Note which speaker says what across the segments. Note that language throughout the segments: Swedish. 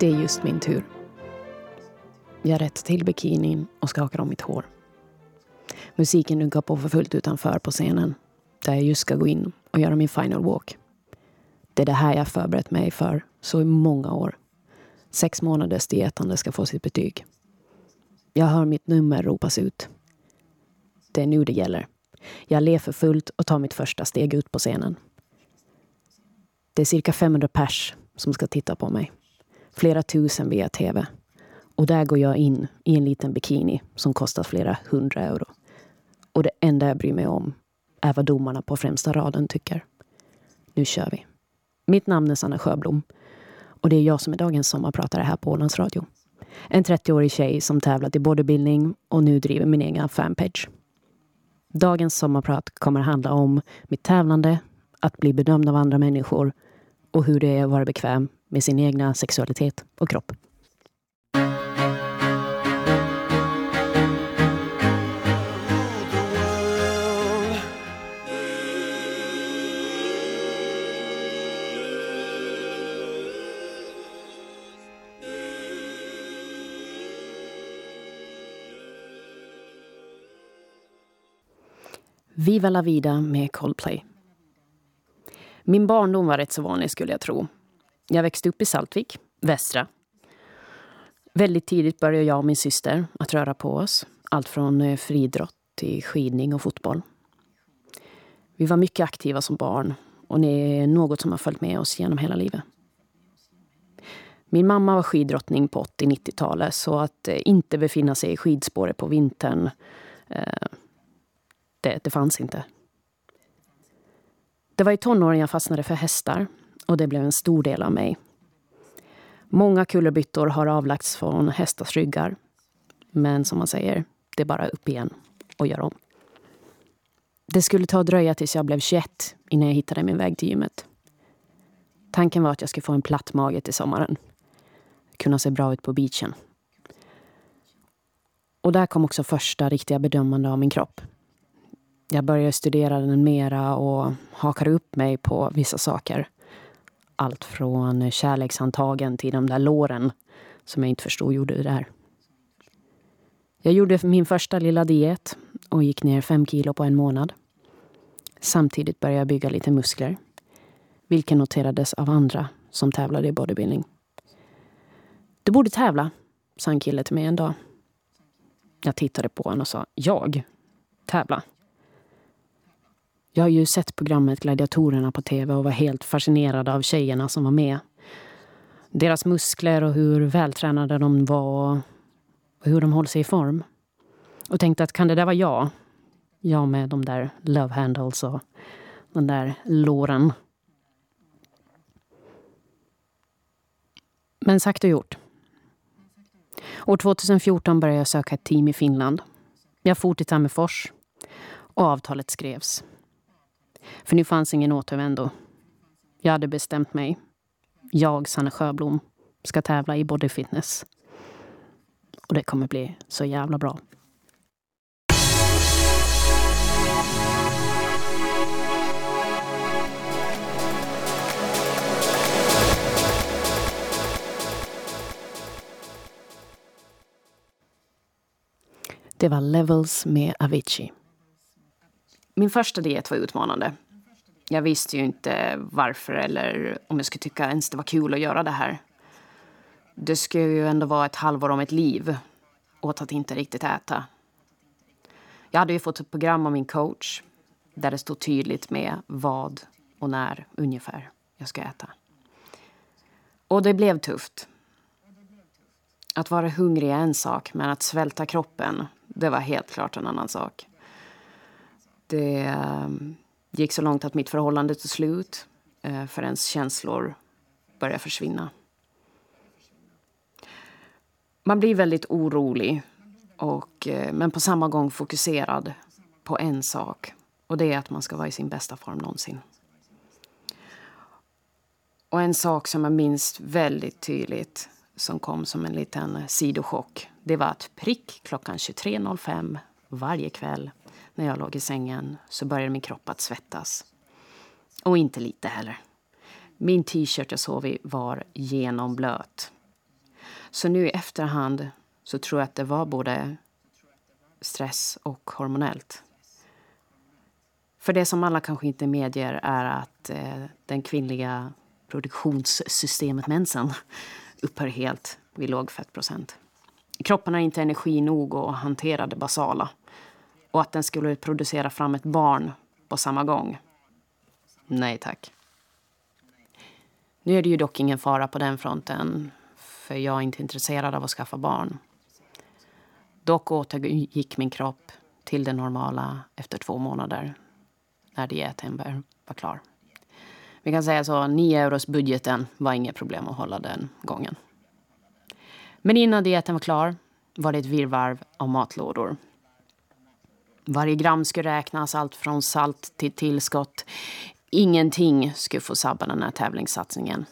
Speaker 1: Det är just min tur. Jag rättar till bikinin och skakar om mitt hår. Musiken dunkar på för fullt utanför på scenen där jag just ska gå in och göra min final walk. Det är det här jag förberett mig för så i många år. Sex månaders dietande ska få sitt betyg. Jag hör mitt nummer ropas ut. Det är nu det gäller. Jag ler för fullt och tar mitt första steg ut på scenen. Det är cirka 500 pers som ska titta på mig. Flera tusen via tv. Och där går jag in i en liten bikini som kostar flera hundra euro. Och det enda jag bryr mig om är vad domarna på främsta raden tycker. Nu kör vi. Mitt namn är Sanna Sjöblom och det är jag som är dagens sommarpratare här på Ålands Radio. En 30-årig tjej som tävlat i bodybuilding och nu driver min egen fanpage. Dagens sommarprat kommer handla om mitt tävlande, att bli bedömd av andra människor och hur det är att vara bekväm med sin egna sexualitet och kropp. Viva la vida med Coldplay. Min barndom var rätt så vanlig skulle jag tro. Jag växte upp i Saltvik, Västra. Väldigt tidigt började jag och min syster att röra på oss. Allt från eh, friidrott till skidning och fotboll. Vi var mycket aktiva som barn och det är något som har följt med oss genom hela livet. Min mamma var skidrottning på 80-90-talet så att eh, inte befinna sig i skidspåret på vintern eh, det, det fanns inte. Det var i tonåren jag fastnade för hästar och det blev en stor del av mig. Många kullerbyttor har avlagts från hästars ryggar. Men som man säger, det är bara upp igen och gör om. Det skulle ta dröja tills jag blev 21 innan jag hittade min väg till gymmet. Tanken var att jag skulle få en platt mage till sommaren. Kunna se bra ut på beachen. Och där kom också första riktiga bedömande av min kropp. Jag började studera den mera och hakade upp mig på vissa saker. Allt från kärlekshandtagen till de där låren som jag inte förstod gjorde det där. Jag gjorde min första lilla diet och gick ner fem kilo på en månad. Samtidigt började jag bygga lite muskler. Vilket noterades av andra som tävlade i bodybuilding. Du borde tävla, sa en kille till mig en dag. Jag tittade på honom och sa, jag? Tävla? Jag har ju sett programmet Gladiatorerna på tv och var helt fascinerad av tjejerna som var med. Deras muskler och hur vältränade de var och hur de håller sig i form. Och tänkte att kan det där vara jag? Jag med de där love handles och den där låren. Men sagt och gjort. År 2014 började jag söka ett team i Finland. Jag for till Tammerfors och avtalet skrevs. För nu fanns ingen återvändo. Jag hade bestämt mig. Jag, Sanna Sjöblom, ska tävla i bodyfitness. Och det kommer bli så jävla bra. Det var Levels med Avicii. Min första diet var utmanande. Jag visste ju inte varför eller om jag skulle tycka ens det var kul att göra det här. Det skulle ju ändå vara ett halvår om ett liv åt att inte riktigt äta. Jag hade ju fått ett program av min coach där det stod tydligt med vad och när ungefär jag ska äta. Och det blev tufft. Att vara hungrig är en sak, men att svälta kroppen, det var helt klart en annan sak. Det ehm, gick så långt att mitt förhållande tog slut eh, för ens känslor började försvinna. Man blir väldigt orolig, och, eh, men på samma gång fokuserad på en sak. Och det är att man ska vara i sin bästa form någonsin. Och en sak som jag minns väldigt tydligt, som kom som en liten sidochock, det var att prick klockan 23.05 varje kväll när jag låg i sängen så började min kropp att svettas. Och inte lite heller. Min t-shirt jag sov i var genomblöt. Så nu i efterhand så tror jag att det var både stress och hormonellt. För det som alla kanske inte medger är att eh, den kvinnliga produktionssystemet mensen upphör helt vid låg fettprocent. Kroppen har inte energi nog att hantera det basala. Och att den skulle producera fram ett barn på samma gång. Nej tack. Nu är det ju dock ingen fara på den fronten. För jag är inte intresserad av att skaffa barn. Dock återgick min kropp till det normala efter två månader. När dieten var klar. Vi kan säga så, 9 euros budgeten var inget problem att hålla den gången. Men innan dieten var klar var det ett virrvarr av matlådor. Varje gram skulle räknas, allt från salt till tillskott. Ingenting skulle få sabba den här tävlingssatsningen.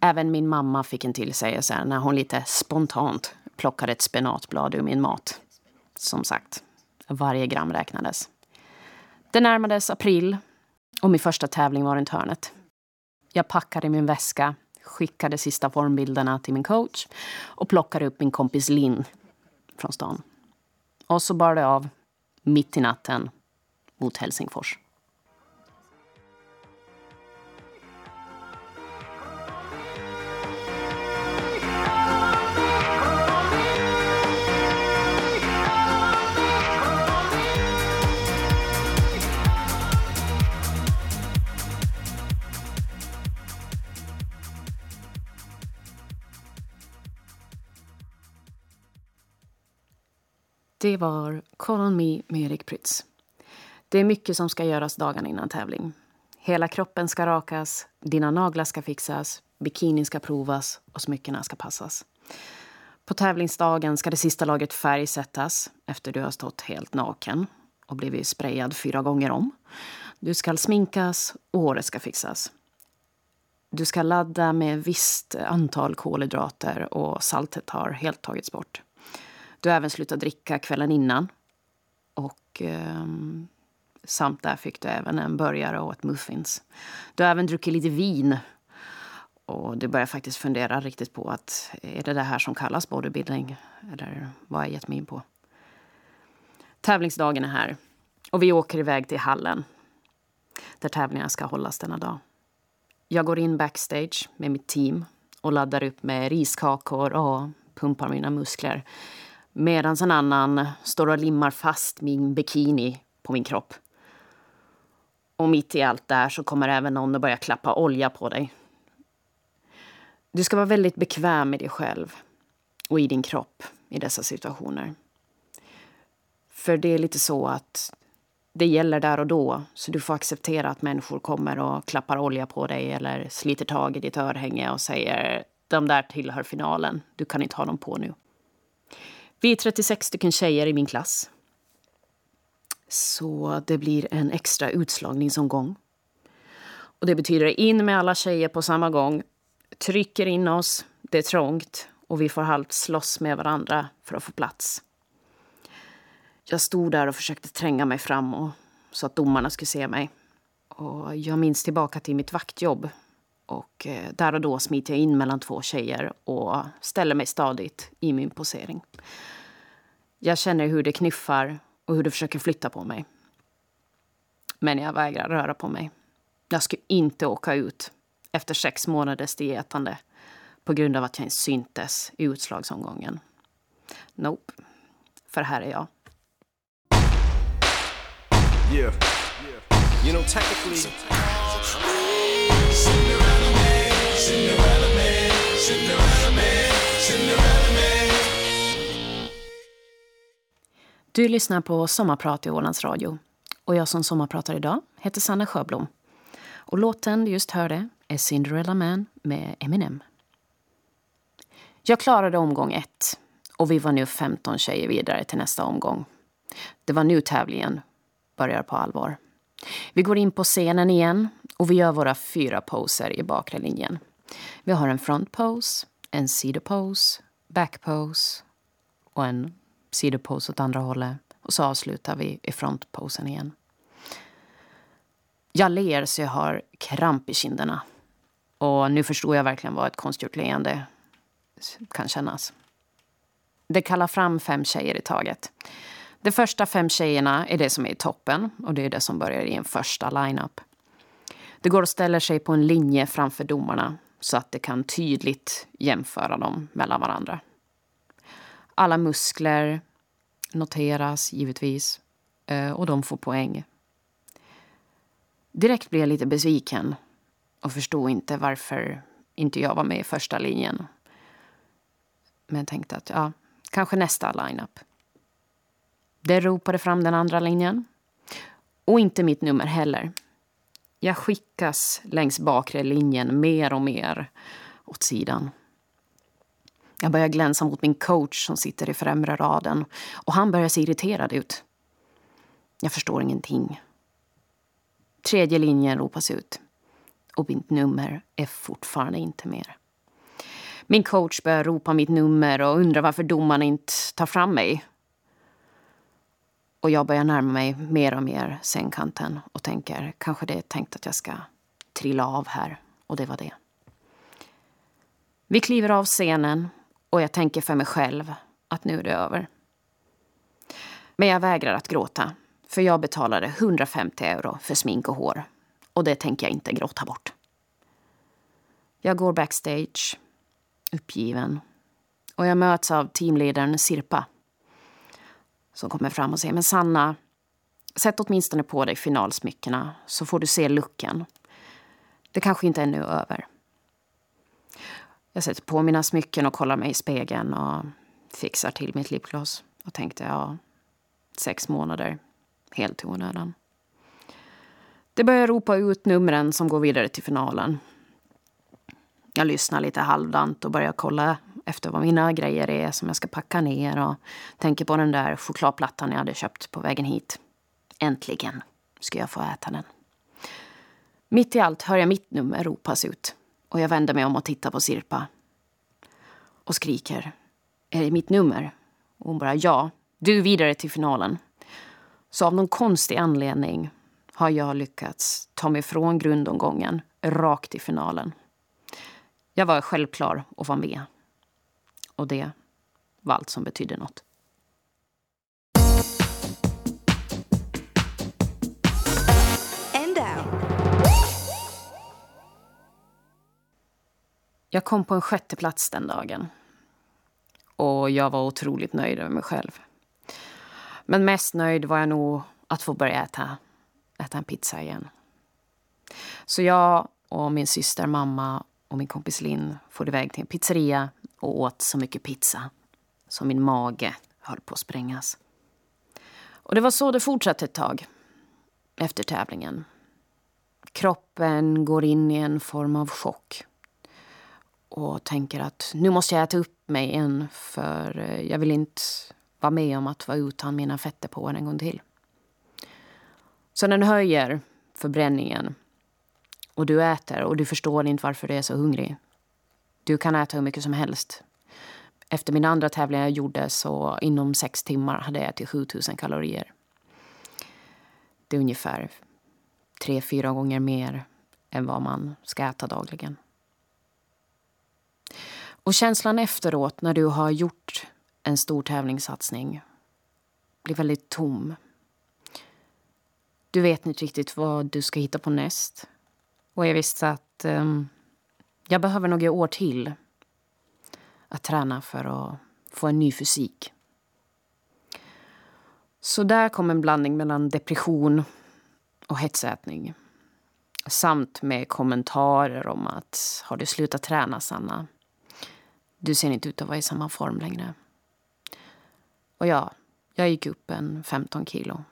Speaker 1: Även min mamma fick en tillsägelse när hon lite spontant plockade ett spenatblad ur min mat. Som sagt, varje gram räknades. Det närmades april och min första tävling var runt hörnet. Jag packade min väska, skickade sista formbilderna till min coach och plockade upp min kompis Linn från stan. Och så bar det av, mitt i natten, mot Helsingfors. Det var Call on me med Erik Prytz. Det är mycket som ska göras dagen innan tävling. Hela kroppen ska rakas, dina naglar ska fixas, bikinin ska provas och smyckena ska passas. På tävlingsdagen ska det sista lagret färg sättas efter du har stått helt naken och blivit sprayad fyra gånger om. Du ska sminkas och håret ska fixas. Du ska ladda med visst antal kolhydrater och saltet har helt tagits bort. Du har även slutat dricka kvällen innan. Och eh, samt där fick du även en burgare och ett muffins. Du har även druckit lite vin. Och du börjar faktiskt fundera riktigt på att är det det här som kallas bodybuilding? Eller vad har jag gett mig in på? Tävlingsdagen är här. Och vi åker iväg till hallen. Där tävlingarna ska hållas denna dag. Jag går in backstage med mitt team och laddar upp med riskakor och pumpar mina muskler Medan en annan står och limmar fast min bikini på min kropp. Och mitt i allt där så kommer även någon att börja klappa olja på dig. Du ska vara väldigt bekväm med dig själv och i din kropp i dessa situationer. För det är lite så att det gäller där och då. Så du får acceptera att människor kommer och klappar olja på dig eller sliter tag i ditt örhänge och säger de där tillhör finalen. Du kan inte ha dem på nu. Vi är 36 stycken tjejer i min klass. Så det blir en extra utslagningsomgång. Och det betyder in med alla tjejer på samma gång. Trycker in oss, det är trångt och vi får halvt slåss med varandra för att få plats. Jag stod där och försökte tränga mig fram och, så att domarna skulle se mig. Och jag minns tillbaka till mitt vaktjobb och eh, där och då smiter jag in mellan två tjejer och ställer mig stadigt i min posering. Jag känner hur det knuffar och hur det försöker flytta på mig. Men jag vägrar röra på mig. Jag ska inte åka ut efter sex månaders dietande på grund av att jag inte syntes i utslagsomgången. Nope. För här är jag. Yeah. You know, technically... Du lyssnar på Sommarprat i Ålands Radio. Och jag som sommarpratar idag heter Sanna Sjöblom. Och låten du just hörde är Cinderella Man med Eminem. Jag klarade omgång ett och vi var nu 15 tjejer vidare till nästa omgång. Det var nu tävlingen börjar på allvar. Vi går in på scenen igen och vi gör våra fyra poser i bakre linjen. Vi har en front pose, en sidopose, back pose och en sidopose åt andra hållet. Och så avslutar vi i frontposen igen. Jag ler så jag har kramp i kinderna. Och nu förstår jag verkligen vad ett konstgjort leende kan kännas. Det kallar fram fem tjejer i taget. De första fem tjejerna är det som är i toppen och det är det som börjar i en första line-up. Det går att ställa sig på en linje framför domarna så att det kan tydligt jämföra dem mellan varandra. Alla muskler noteras givetvis eh, och de får poäng. Direkt blev jag lite besviken och förstod inte varför inte jag var med i första linjen. Men jag tänkte att ja, kanske nästa lineup. Det ropade fram den andra linjen. Och inte mitt nummer heller. Jag skickas längs bakre linjen mer och mer åt sidan. Jag börjar glänsa mot min coach som sitter i främre raden och han börjar se irriterad ut. Jag förstår ingenting. Tredje linjen ropas ut och mitt nummer är fortfarande inte mer. Min coach börjar ropa mitt nummer och undrar varför domaren inte tar fram mig. Och jag börjar närma mig mer och mer sängkanten och tänker kanske det är tänkt att jag ska trilla av här. Och det var det. Vi kliver av scenen och jag tänker för mig själv att nu är det över. Men jag vägrar att gråta, för jag betalade 150 euro för smink och hår. Och det tänker jag inte gråta bort. Jag går backstage, uppgiven. Och jag möts av teamledaren Sirpa. Som kommer fram och säger, men Sanna, sätt åtminstone på dig finalsmyckena så får du se looken. Det kanske inte ännu är över. Jag sätter på mina smycken och kollar mig i spegeln och fixar till mitt lipgloss. Och tänkte, ja, sex månader, helt i onödan. Det börjar ropa ut numren som går vidare till finalen. Jag lyssnar lite halvdant och börjar kolla efter vad mina grejer är som jag ska packa ner och tänker på den där chokladplattan jag hade köpt på vägen hit. Äntligen ska jag få äta den. Mitt i allt hör jag mitt nummer ropas ut och jag vänder mig om och tittar på Sirpa. Och skriker. Är det mitt nummer? Och hon bara ja, du vidare till finalen. Så av någon konstig anledning har jag lyckats ta mig från grundomgången rakt i finalen. Jag var självklar att vara med. Och det var allt som betydde något. Jag kom på en sjätte plats den dagen. Och jag var otroligt nöjd med mig själv. Men mest nöjd var jag nog att få börja äta, äta en pizza igen. Så jag och min syster, mamma och min kompis Linn for iväg till en pizzeria och åt så mycket pizza så min mage höll på att sprängas. Och det var så det fortsatte ett tag efter tävlingen. Kroppen går in i en form av chock och tänker att nu måste jag äta upp mig igen för eh, jag vill inte vara med om att vara utan mina fetter på en gång till. Så den höjer förbränningen och du äter och du förstår inte varför du är så hungrig. Du kan äta hur mycket som helst. Efter min andra tävling jag gjorde så inom sex timmar hade jag ätit 7000 kalorier. Det är ungefär tre, fyra gånger mer än vad man ska äta dagligen. Och känslan efteråt när du har gjort en stor tävlingssatsning blir väldigt tom. Du vet inte riktigt vad du ska hitta på näst. Och jag visste att um, jag behöver några år till att träna för att få en ny fysik. Så där kom en blandning mellan depression och hetsätning. Samt med kommentarer om att har du slutat träna, Sanna? Du ser inte ut att vara i samma form längre. Och ja, jag gick upp en 15 kilo.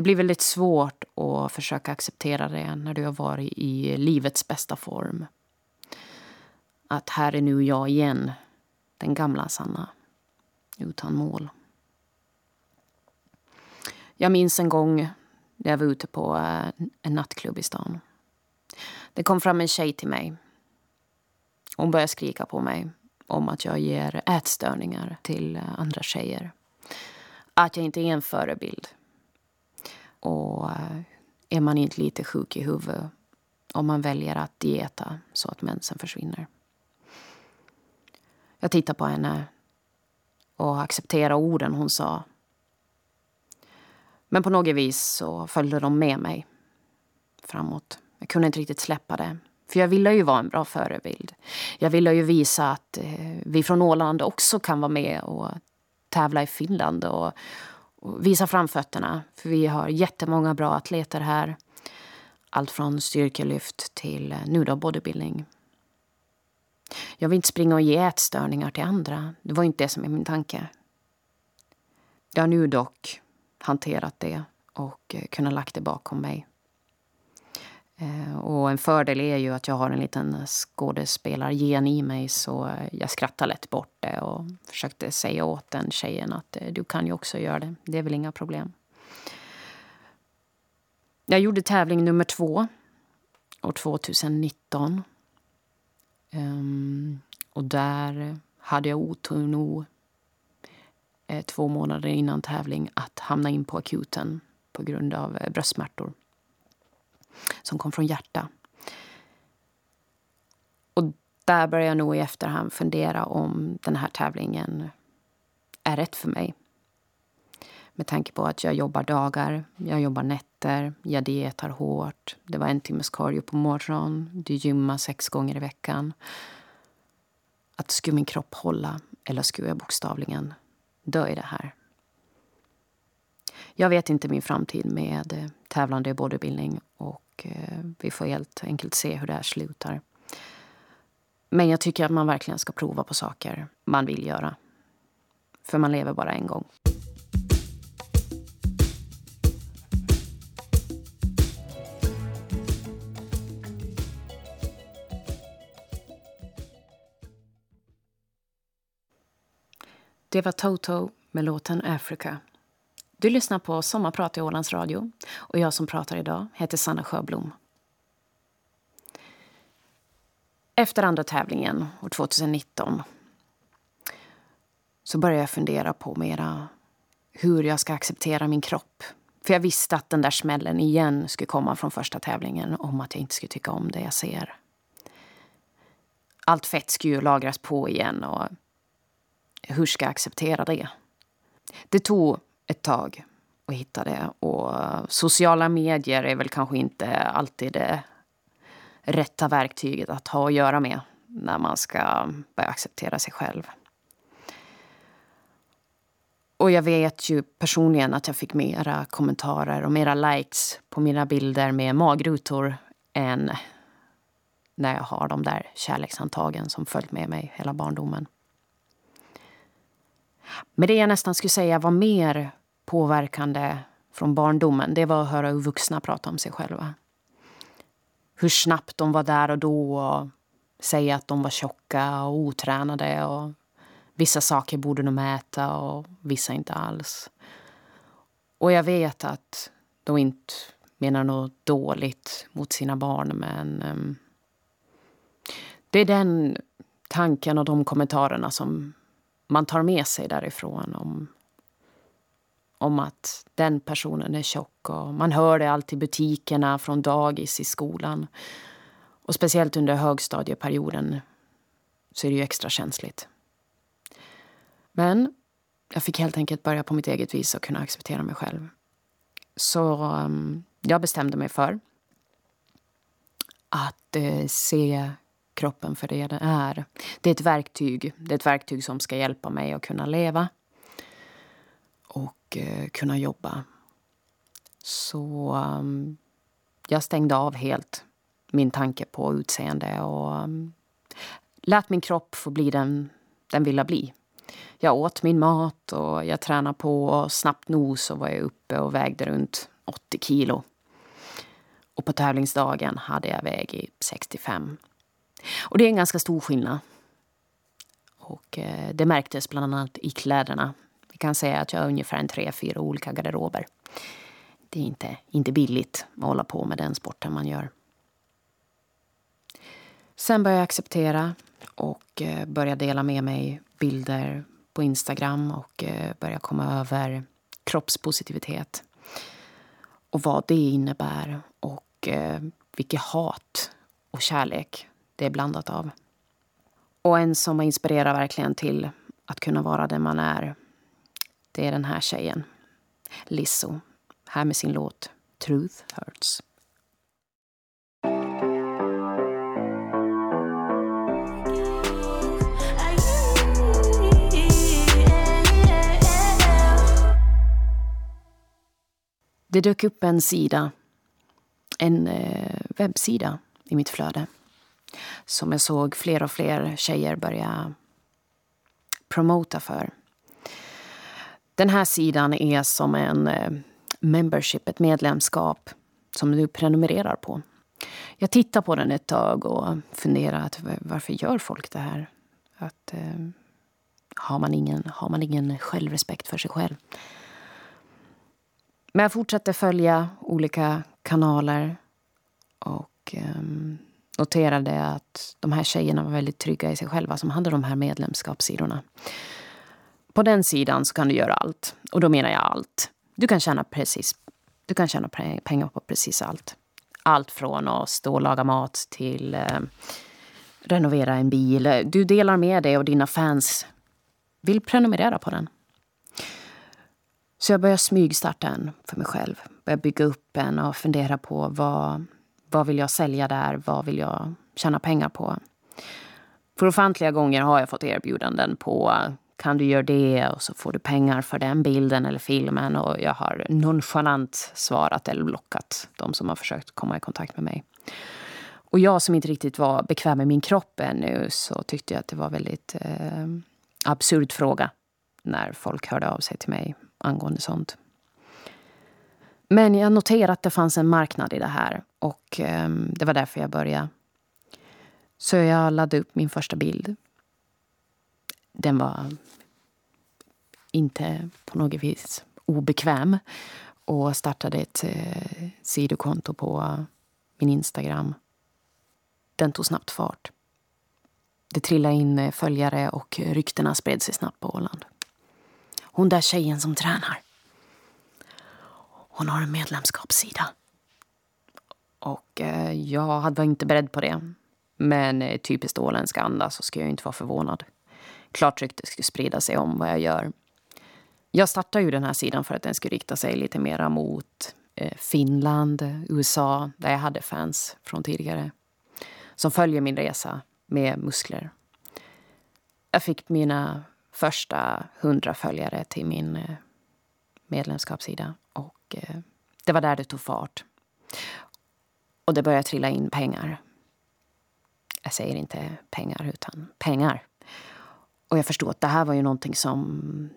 Speaker 1: Det blir väldigt svårt att försöka acceptera det när du har varit i livets bästa form. Att här är nu jag igen, den gamla Sanna, utan mål. Jag minns en gång när jag var ute på eh, en nattklubb i stan. Det kom fram en tjej till mig. Hon började skrika på mig om att jag ger ätstörningar till eh, andra tjejer. Att jag inte är en förebild. Och eh, är man inte lite sjuk i huvudet om man väljer att dieta så att mensen försvinner. Jag tittade på henne och accepterade orden hon sa. Men på något vis så följde de med mig framåt. Jag kunde inte riktigt släppa det. För jag ville ju vara en bra förebild. Jag ville ju visa att eh, vi från Åland också kan vara med och tävla i Finland och visa framfötterna. För vi har jättemånga bra atleter här. Allt från styrkelyft till eh, nu då bodybuilding. Jag vill inte springa och ge ätstörningar till andra. Det var inte det som är min tanke. Jag har nu dock hanterat det och eh, kunnat lagt det bakom mig. Eh, och en fördel är ju att jag har en liten skådespelargen i mig så jag skrattar lätt bort det och försökte säga åt den tjejen att eh, du kan ju också göra det. Det är väl inga problem. Jag gjorde tävling nummer två år 2019. Um, ehm, och där hade jag otur nog eh, två månader innan tävling att hamna in på akuten på grund av bröstsmärtor som kom från hjärta. Och där började jag nog i efterhand fundera om den här tävlingen är rätt för mig. Med tanke på att jag jobbar dagar, jag jobbar nätter, jag dietar hårt. Det var en timmes cardio på morgonen, du gymmar sex gånger i veckan. Att skulle min kropp hålla, eller skulle jag bokstavligen dö i det här? Jag vet inte min framtid med eh, tävlande i bodybuilding och Eh, vi får helt enkelt se hur det här slutar. Men jag tycker att man verkligen ska prova på saker man vill göra. För man lever bara en gång. Det var Toto med låten Africa du lyssnar på Sommarprat i Ålands Radio och jag som pratar idag heter Sanna Sjöblom. Efter andra tävlingen, år 2019, så började jag fundera på mera hur jag ska acceptera min kropp. För jag visste att den där smällen igen skulle komma från första tävlingen om att jag inte skulle tycka om det jag ser. Allt fett skulle ju lagras på igen och hur ska jag acceptera det? Det tog ett tag och hitta det. Och sociala medier är väl kanske inte alltid det rätta verktyget att ha att göra med när man ska börja acceptera sig själv. Och jag vet ju personligen att jag fick mera kommentarer och mera likes på mina bilder med magrutor än när jag har de där kärlekshandtagen som följt med mig hela barndomen. Men det jag nästan skulle säga var mer påverkande från barndomen det var att höra hur vuxna prata om sig själva. Hur snabbt de var där och då och säga att de var tjocka och otränade och vissa saker borde de äta och vissa inte alls. Och jag vet att de inte menar något dåligt mot sina barn men um, det är den tanken och de kommentarerna som man tar med sig därifrån om om att den personen är tjock. Och man hör det alltid i butikerna, från dagis, i skolan. Och speciellt under högstadieperioden så är det ju extra känsligt. Men jag fick helt enkelt börja på mitt eget vis och kunna acceptera mig själv. Så um, jag bestämde mig för att uh, se kroppen för det den är. Det är ett verktyg. Det är ett verktyg som ska hjälpa mig att kunna leva och eh, kunna jobba. Så um, jag stängde av helt min tanke på utseende och um, lät min kropp få bli den den ville bli. Jag åt min mat och jag tränade på och snabbt nog så var jag uppe och vägde runt 80 kilo. Och på tävlingsdagen hade jag väg 65. Och det är en ganska stor skillnad. Och eh, det märktes bland annat i kläderna kan säga att jag har ungefär en tre, fyra olika garderober. Det är inte, inte billigt att hålla på med den sporten man gör. Sen började jag acceptera och eh, började börja dela med mig bilder på Instagram och eh, började börja komma över kroppspositivitet. Och vad det innebär och eh, vilket hat och kärlek det är blandat av. Och en som inspirerar verkligen till att kunna vara den man är, det är den här tjejen. Lizzo, här med sin låt Truth Hurts. Det dök upp en sida, en eh, webbsida i mitt flöde som jag såg fler och fler tjejer börja promota för. Den här sidan är som en eh, membership, ett medlemskap som du prenumererar på. Jag tittade på den ett tag och funderade att varför gör folk det här? Att, eh, har, man ingen, har man ingen självrespekt för sig själv? Men jag fortsatte följa olika kanaler och eh, noterade att de här tjejerna var väldigt trygga i sig själva som hade de här medlemskapssidorna. På den sidan så kan du göra allt. Och då menar jag allt. Du kan tjäna, precis, du kan tjäna pengar på precis allt. Allt från att stå och laga mat till eh, renovera en bil. Du delar med dig och dina fans vill prenumerera på den. Så jag började smygstarta en för mig själv. Började bygga upp en och fundera på vad, vad vill jag sälja där? Vad vill jag tjäna pengar på? För ofantliga gånger har jag fått erbjudanden på kan du göra det och så får du pengar för den bilden eller filmen. Och jag har nonchalant svarat eller blockat de som har försökt komma i kontakt med mig. Och jag som inte riktigt var bekväm med min kropp ännu så tyckte jag att det var väldigt eh, absurd fråga när folk hörde av sig till mig angående sånt. Men jag noterade att det fanns en marknad i det här och eh, det var därför jag började. Så jag laddade upp min första bild. Den var inte på något vis obekväm och startade ett eh, sidokonto på min Instagram. Den tog snabbt fart. Det trillade in eh, följare och ryktena spred sig snabbt på Åland. Hon där tjejen som tränar. Hon har en medlemskapssida. Och eh, jag var inte beredd på det. Men eh, typiskt åländska anda så ska jag inte vara förvånad. Klart rykte skulle sprida sig om vad jag gör. Jag startade ju den här sidan för att den skulle rikta sig lite mer mot eh, Finland, USA, där jag hade fans från tidigare. Som följer min resa med muskler. Jag fick mina första hundra följare till min eh, medlemskapssida. Och eh, det var där det tog fart. Och det började trilla in pengar. Jag säger inte pengar, utan pengar. Och jag förstod att det här var ju någonting som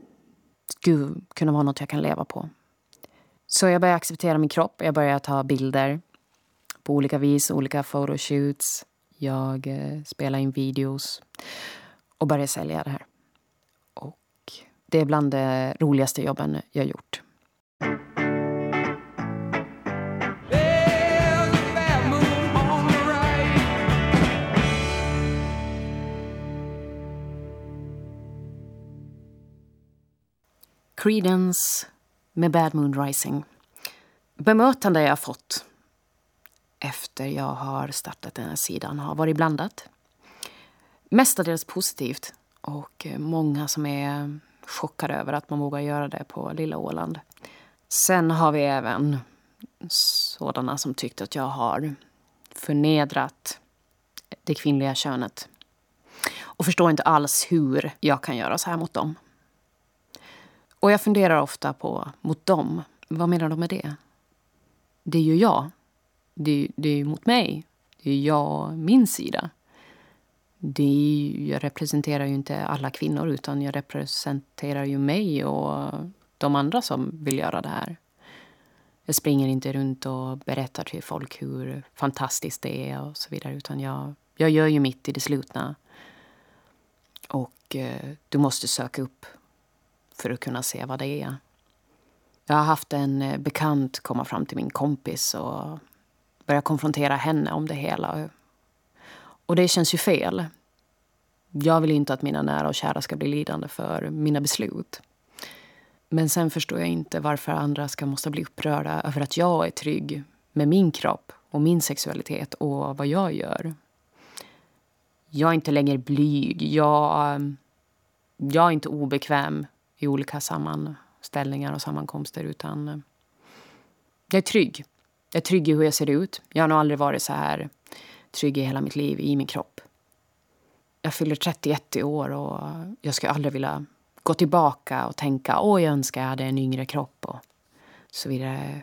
Speaker 1: skulle kunna vara något jag kan leva på. Så jag började acceptera min kropp. Jag började ta bilder på olika vis, olika photoshoots. Jag eh, spelade in videos och började sälja det här. Och Det är bland de roligaste jobben jag gjort. Creedence med Bad Moon Rising. Bemötande jag fått efter jag har startat den här sidan har varit blandat. Mestadels positivt och många som är chockade över att man vågar göra det på lilla Åland. Sen har vi även sådana som tyckte att jag har förnedrat det kvinnliga könet och förstår inte alls hur jag kan göra så här mot dem. Och jag funderar ofta på, mot dem, vad menar de med det? Det är ju jag. Det, det är ju mot mig. Det är jag, min sida det jag representerar ju inte alla kvinnor utan jag representerar ju mig och de andra som vill göra det här. Jag springer inte runt och berättar till folk hur fantastiskt det är och så vidare utan jag, jag gör ju mitt i det slutna. Och eh, du måste söka upp för att kunna se vad det är. Jag har haft en eh, bekant komma fram till min kompis och börja konfrontera henne om det hela. Och det känns ju fel. Jag vill inte att mina nära och kära ska bli lidande för mina beslut. Men sen förstår jag inte varför andra ska måste bli upprörda över att jag är trygg med min kropp och min sexualitet och vad jag gör. Jag är inte längre blyg. Jag, eh, jag är inte obekväm i olika sammanställningar och sammankomster utan eh, jag är trygg. Jag är trygg i hur jag ser ut. Jag har nog aldrig varit så här trygg i hela mitt liv i min kropp. Jag fyller 31 i år och jag skulle aldrig vilja gå tillbaka och tänka åh, jag önskar jag hade en yngre kropp och så vidare.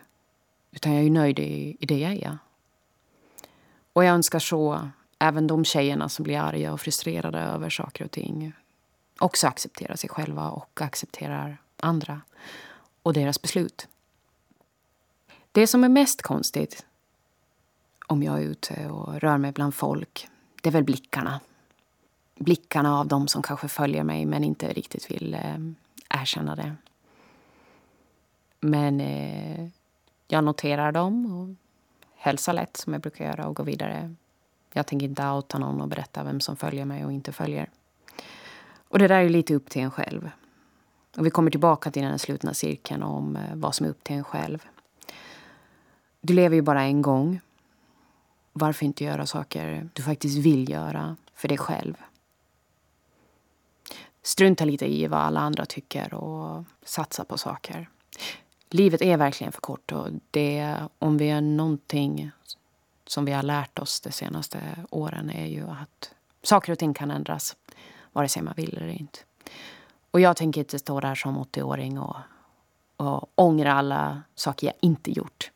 Speaker 1: Utan jag är nöjd i, i det jag är. Och jag önskar så även de tjejerna som blir arga och frustrerade över saker och ting också accepterar sig själva och accepterar andra och deras beslut. Det som är mest konstigt om jag är ute och rör mig bland folk, det är väl blickarna. Blickarna av dem som kanske följer mig men inte riktigt vill eh, erkänna det. Men eh, jag noterar dem och hälsar lätt som jag brukar göra och går vidare. Jag tänker inte outa någon och berätta vem som följer mig och inte följer. Och det där är lite upp till en själv. Och vi kommer tillbaka till den slutna cirkeln om eh, vad som är upp till en själv. Du lever ju bara en gång. Varför inte göra saker du faktiskt vill göra för dig själv? Strunta lite i vad alla andra tycker och satsa på saker. Livet är verkligen för kort och det, om vi är någonting som vi har lärt oss de senaste åren är ju att saker och ting kan ändras vare sig man vill eller inte. Och jag tänker inte stå där som 80-åring och, och ångra alla saker jag inte gjort.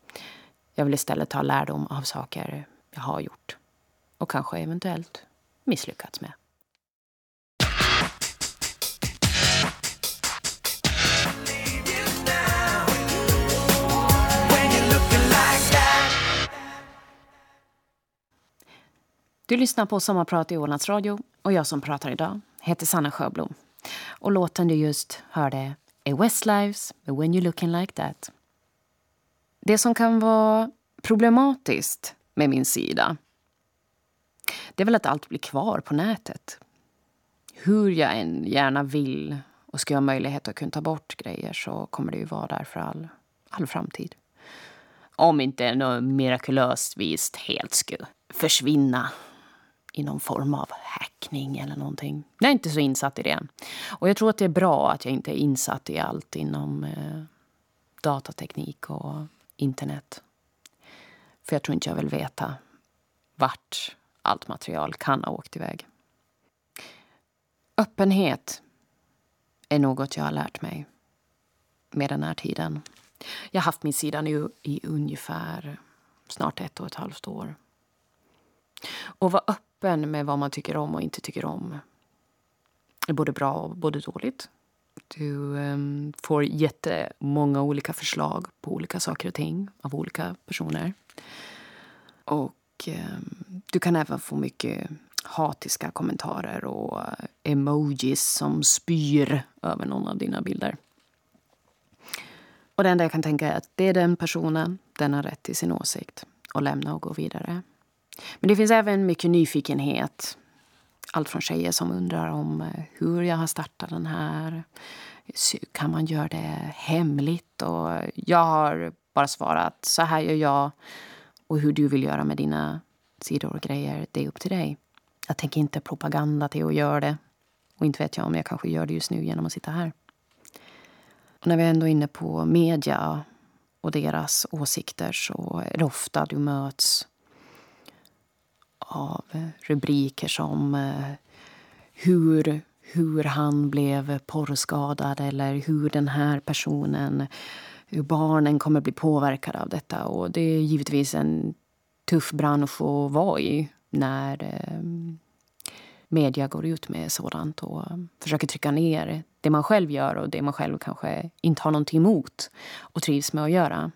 Speaker 1: Jag vill istället ta lärdom av saker jag har gjort och kanske eventuellt misslyckats med. Du lyssnar på Sommarprat i Ålands Radio och jag som pratar idag heter Sanna Sjöblom. Och låten du just hörde är Westlives med When You're Looking Like That. Det som kan vara problematiskt med min sida det är väl att allt blir kvar på nätet. Hur jag än gärna vill och ska ha möjlighet att kunna ta bort grejer så kommer det ju vara där för all, all framtid. Om inte något mirakulöst vis helt skulle försvinna i någon form av hackning eller någonting. Jag är inte så insatt i det. Och jag tror att det är bra att jag inte är insatt i allt inom eh, datateknik och internet. För jag tror inte jag vill veta vart allt material kan ha åkt iväg. Öppenhet är något jag har lärt mig med den här tiden. Jag har haft min sida nu i ungefär snart ett och ett halvt år. Och vara öppen med vad man tycker om och inte tycker om är både bra och både dåligt. Du um, får jättemånga olika förslag på olika saker och ting av olika personer. Och um, du kan även få mycket hatiska kommentarer och emojis som spyr över någon av dina bilder. Och det enda jag kan tänka är att det är den personen, den har rätt till sin åsikt och lämna och gå vidare. Men det finns även mycket nyfikenhet. Allt från tjejer som undrar om eh, hur jag har startat den här. Kan man göra det hemligt? Och jag har bara svarat så här gör jag. Och hur du vill göra med dina sidor och grejer, det är upp till dig. Jag tänker inte propaganda till att göra det. Och inte vet jag om jag kanske gör det just nu genom att sitta här. Och när vi är ändå är inne på media och deras åsikter så är det ofta du möts av eh, rubriker som eh, hur, hur han blev porrskadad eller hur den här personen, hur barnen kommer bli påverkade av detta. Och det är givetvis en tuff bransch att vara i när eh, media går ut med sådant och försöker trycka ner det man själv gör och det man själv kanske inte har någonting emot och trivs med att göra.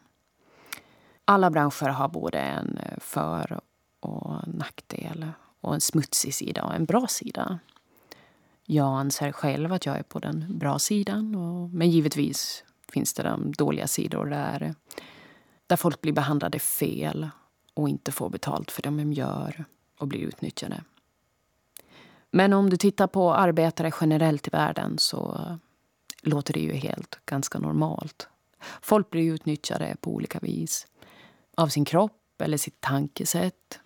Speaker 1: Alla branscher har både en för och nackdel och en smutsig sida och en bra sida. Jag anser själv att jag är på den bra sidan, och, men givetvis finns det de dåliga sidor där, där folk blir behandlade fel och inte får betalt för det de gör och blir utnyttjade. Men om du tittar på arbetare generellt i världen så låter det ju helt ganska normalt. Folk blir utnyttjade på olika vis. Av sin kropp eller sitt tankesätt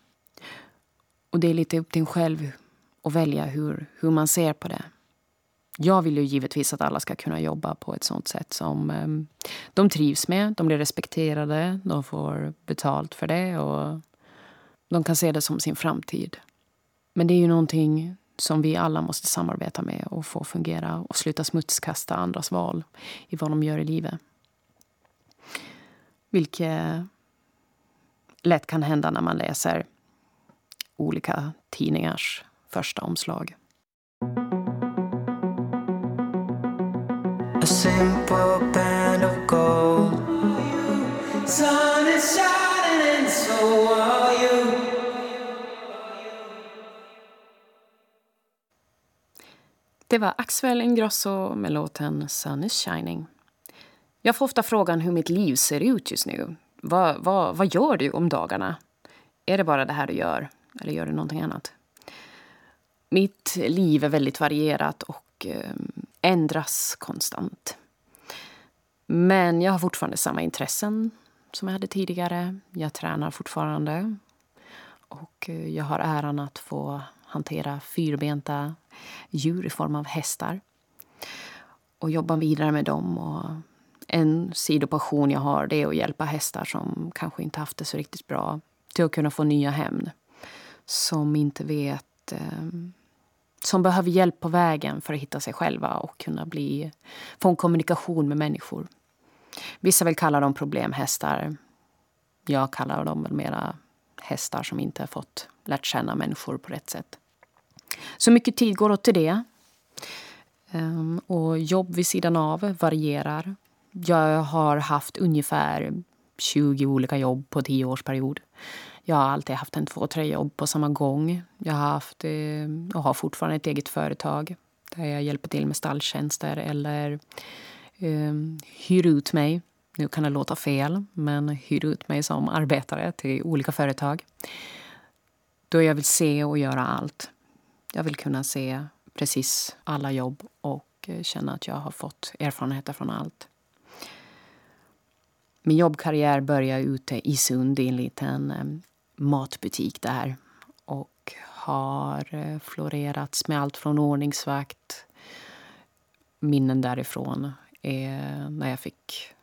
Speaker 1: och det är lite upp till en själv att välja hur, hur man ser på det. Jag vill ju givetvis att alla ska kunna jobba på ett sånt sätt som ehm, de trivs med. De blir respekterade, de får betalt för det och de kan se det som sin framtid. Men det är ju någonting som vi alla måste samarbeta med och få fungera och sluta smutskasta andras val i vad de gör i livet. Vilket lätt kan hända när man läser olika tidningars första omslag. A simple band of gold Sun is shining and so are you Det var Axel Ingrosso med låten Sun is shining. Jag får ofta frågan hur mitt liv ser ut just nu. Vad, vad, vad gör du om dagarna? Är det bara det här du gör? Eller gör du någonting annat? Mitt liv är väldigt varierat och ehm, ändras konstant. Men jag har fortfarande samma intressen som jag hade tidigare. Jag tränar fortfarande. Och eh, jag har äran att få hantera fyrbenta djur i form av hästar. Och jobba vidare med dem. Och en sidopassion jag har det är att hjälpa hästar som kanske inte haft det så riktigt bra till att kunna få nya hem. Som inte vet... Eh, som behöver hjälp på vägen för att hitta sig själva och kunna bli, få en kommunikation med människor. Vissa vill kalla dem problemhästar. Jag kallar dem väl mera hästar som inte har fått lärt känna människor på rätt sätt. Så mycket tid går åt till det. Ehm, och jobb vid sidan av varierar. Jag har haft ungefär 20 olika jobb på tio årsperiod. Jag har alltid haft en två, tre jobb på samma gång. Jag har haft eh, och har fortfarande ett eget företag där jag hjälper till med stalltjänster eller eh, hyr ut mig. Nu kan det låta fel, men hyr ut mig som arbetare till olika företag. Då jag vill se och göra allt. Jag vill kunna se precis alla jobb och eh, känna att jag har fått erfarenheter från allt. Min jobbkarriär började ute i Sund i en liten ehm, matbutik där och har eh, florerats med allt från ordningsvakt. Minnen därifrån är när jag fick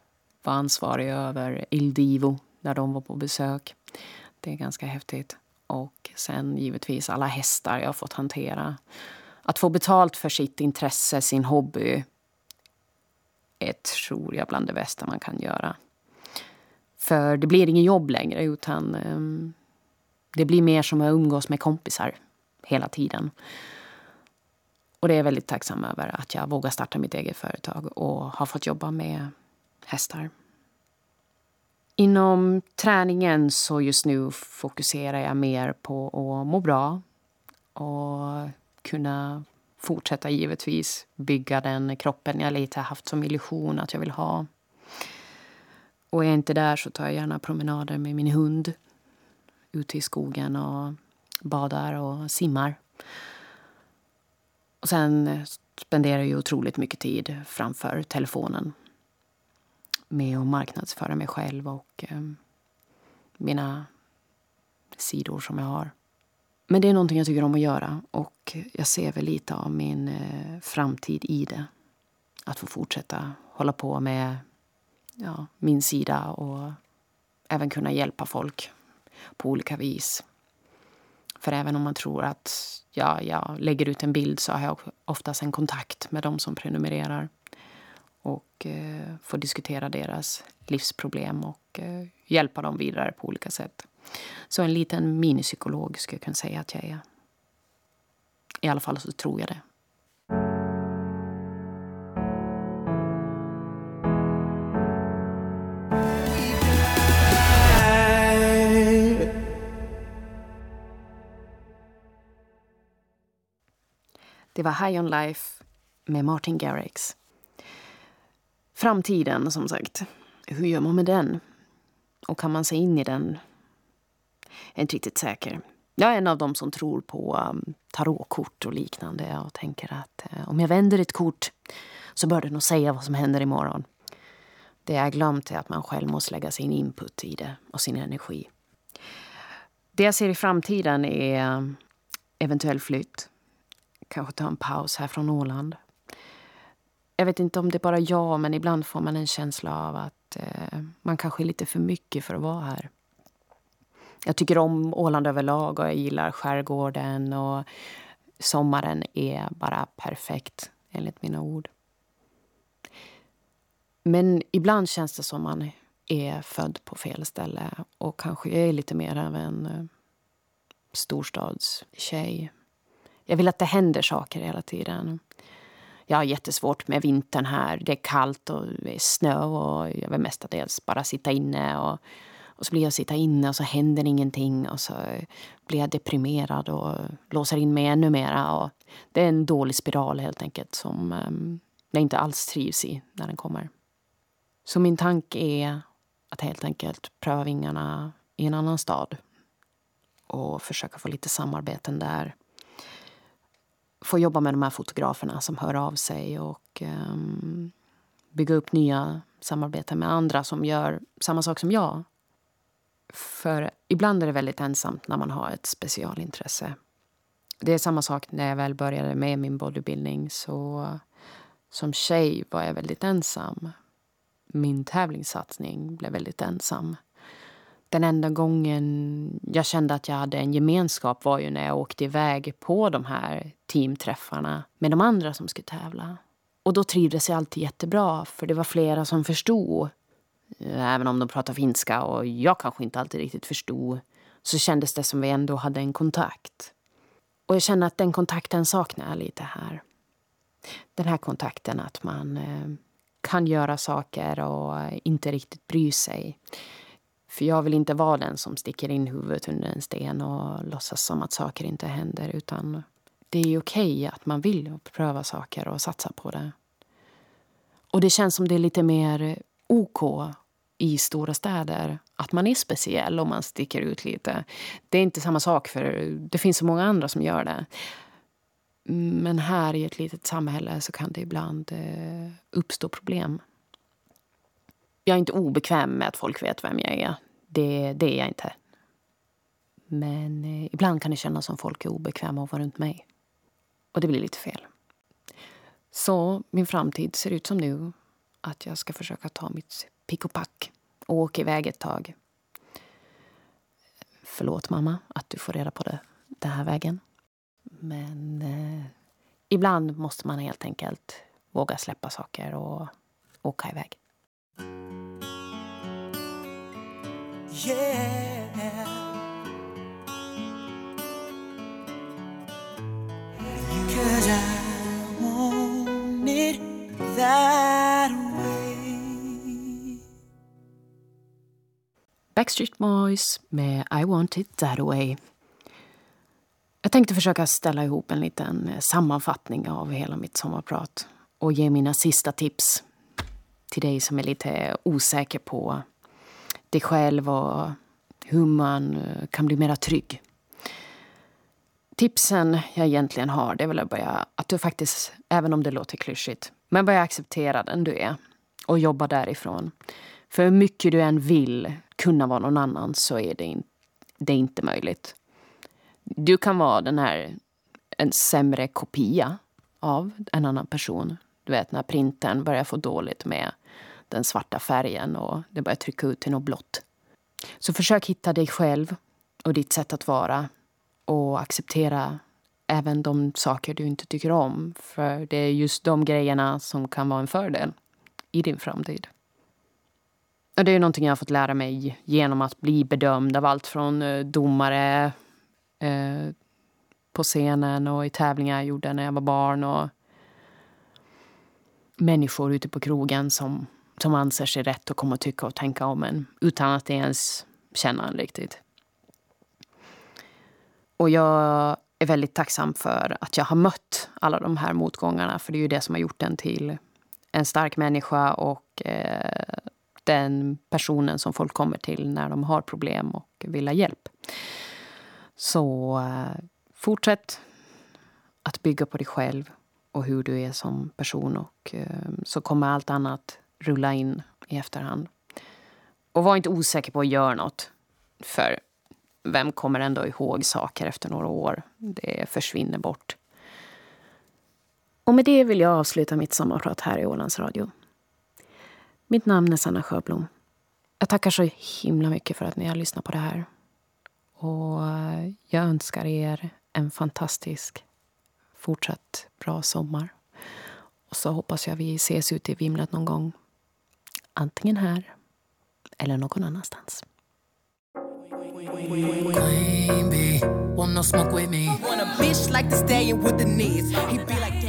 Speaker 1: vara ansvarig över Il Divo när de var på besök. Det är ganska häftigt. Och sen givetvis alla hästar jag har fått hantera. Att få betalt för sitt intresse, sin hobby är, tror jag, bland det bästa man kan göra. För det blir ingen jobb längre, utan um, det blir mer som att umgås med kompisar hela tiden. Och det är jag väldigt tacksam över, att jag vågar starta mitt eget företag och har fått jobba med hästar. Inom träningen så just nu fokuserar jag mer på att må bra och kunna fortsätta givetvis bygga den kroppen jag lite haft som illusion att jag vill ha. Och är jag inte där så tar jag gärna promenader med min hund ute i skogen och badar och simmar. Och sen spenderar jag otroligt mycket tid framför telefonen med att marknadsföra mig själv och eh, mina sidor som jag har. Men det är någonting jag tycker om att göra och jag ser väl lite av min eh, framtid i det. Att få fortsätta hålla på med ja, min sida och även kunna hjälpa folk på olika vis. För även om man tror att ja, jag lägger ut en bild så har jag oftast en kontakt med de som prenumererar och eh, får diskutera deras livsproblem och eh, hjälpa dem vidare på olika sätt. Så en liten minipsykolog skulle jag kunna säga att jag är. I alla fall så tror jag det. Det var High On Life med Martin Garrix. Framtiden, som sagt. Hur gör man med den? Och kan man se in i den? Jag är inte riktigt säker. Jag är en av dem som tror på um, tarotkort och liknande och tänker att eh, om jag vänder ett kort så bör det nog säga vad som händer imorgon. Det jag glömt är att man själv måste lägga sin input i det och sin energi. Det jag ser i framtiden är um, eventuell flytt kanske ta en paus här från Åland. Jag vet inte om det är bara jag, men ibland får man en känsla av att eh, man kanske är lite för mycket för att vara här. Jag tycker om Åland överlag och jag gillar skärgården och sommaren är bara perfekt, enligt mina ord. Men ibland känns det som man är född på fel ställe och kanske är lite mer av en eh, storstadstjej. Jag vill att det händer saker hela tiden. Jag har jättesvårt med vintern här. Det är kallt och det är snö och jag vill mestadels bara sitta inne. Och, och så blir jag sitta inne och så händer ingenting och så blir jag deprimerad och låser in mig ännu mera. Och det är en dålig spiral helt enkelt som ehm, jag inte alls trivs i när den kommer. Så min tanke är att helt enkelt pröva vingarna i en annan stad och försöka få lite samarbeten där. Få jobba med de här fotograferna som hör av sig och um, bygga upp nya samarbeten med andra som gör samma sak som jag. För ibland är det väldigt ensamt när man har ett specialintresse. Det är samma sak när jag väl började med min bodybuilding. Så som tjej var jag väldigt ensam. Min tävlingssatsning blev väldigt ensam. Den enda gången jag kände att jag hade en gemenskap var ju när jag åkte iväg på de här teamträffarna med de andra som skulle tävla. Och då trivdes jag alltid jättebra, för det var flera som förstod. Även om de pratade finska och jag kanske inte alltid riktigt förstod så kändes det som vi ändå hade en kontakt. Och jag känner att den kontakten saknar jag lite här. Den här kontakten att man eh, kan göra saker och inte riktigt bry sig. För jag vill inte vara den som sticker in huvudet under en sten och låtsas som att saker inte händer. Utan det är okej okay att man vill pröva saker och satsa på det. Och det känns som det är lite mer OK i stora städer. Att man är speciell och man sticker ut lite. Det är inte samma sak för det finns så många andra som gör det. Men här i ett litet samhälle så kan det ibland eh, uppstå problem. Jag är inte obekväm med att folk vet vem jag är. Det, det är jag inte. Men eh, ibland kan det kännas som folk är obekväma att vara runt mig. Och det blir lite fel. Så min framtid ser ut som nu. Att jag ska försöka ta mitt pick och pack och åka iväg ett tag. Förlåt mamma att du får reda på det den här vägen. Men eh, ibland måste man helt enkelt våga släppa saker och åka iväg. Yeah. Cause I want it that way. Backstreet Boys med I want it that way. Jag tänkte försöka ställa ihop en liten eh, sammanfattning av hela mitt sommarprat och ge mina sista tips till dig som är lite osäker på dig själv och hur man eh, kan bli mer trygg. Tipsen jag egentligen har det är väl att börja, att du faktiskt, även om det låter klyschigt, men börja acceptera den du är och jobba därifrån. För hur mycket du än vill kunna vara någon annan så är det, in, det är inte möjligt. Du kan vara den här, en sämre kopia av en annan person. Du vet när printern börjar få dåligt med den svarta färgen och det börjar trycka ut till något blått. Så försök hitta dig själv och ditt sätt att vara och acceptera även de saker du inte tycker om. För det är just de grejerna som kan vara en fördel i din framtid. Och det är någonting jag har fått lära mig genom att bli bedömd av allt från eh, domare eh, på scenen och i tävlingar jag gjorde när jag var barn och människor ute på krogen som som anser sig rätt att kommer tycka och tänka om en utan att ens känna en riktigt. Och jag är väldigt tacksam för att jag har mött alla de här motgångarna för det är ju det som har gjort en till en stark människa och eh, den personen som folk kommer till när de har problem och vill ha hjälp. Så eh, fortsätt att bygga på dig själv och hur du är som person och eh, så kommer allt annat rulla in i efterhand. Och var inte osäker på att göra något. För vem kommer ändå ihåg saker efter några år? Det försvinner bort. Och med det vill jag avsluta mitt sommarprat här i Ålands Radio. Mitt namn är Sanna Sjöblom. Jag tackar så himla mycket för att ni har lyssnat på det här. Och jag önskar er en fantastisk fortsatt bra sommar. Och så hoppas jag vi ses ute i vimlet någon gång. Antingen här eller någon annanstans. Queen bee, want no smoke with me. Want a bitch like to stay with the knees. He be like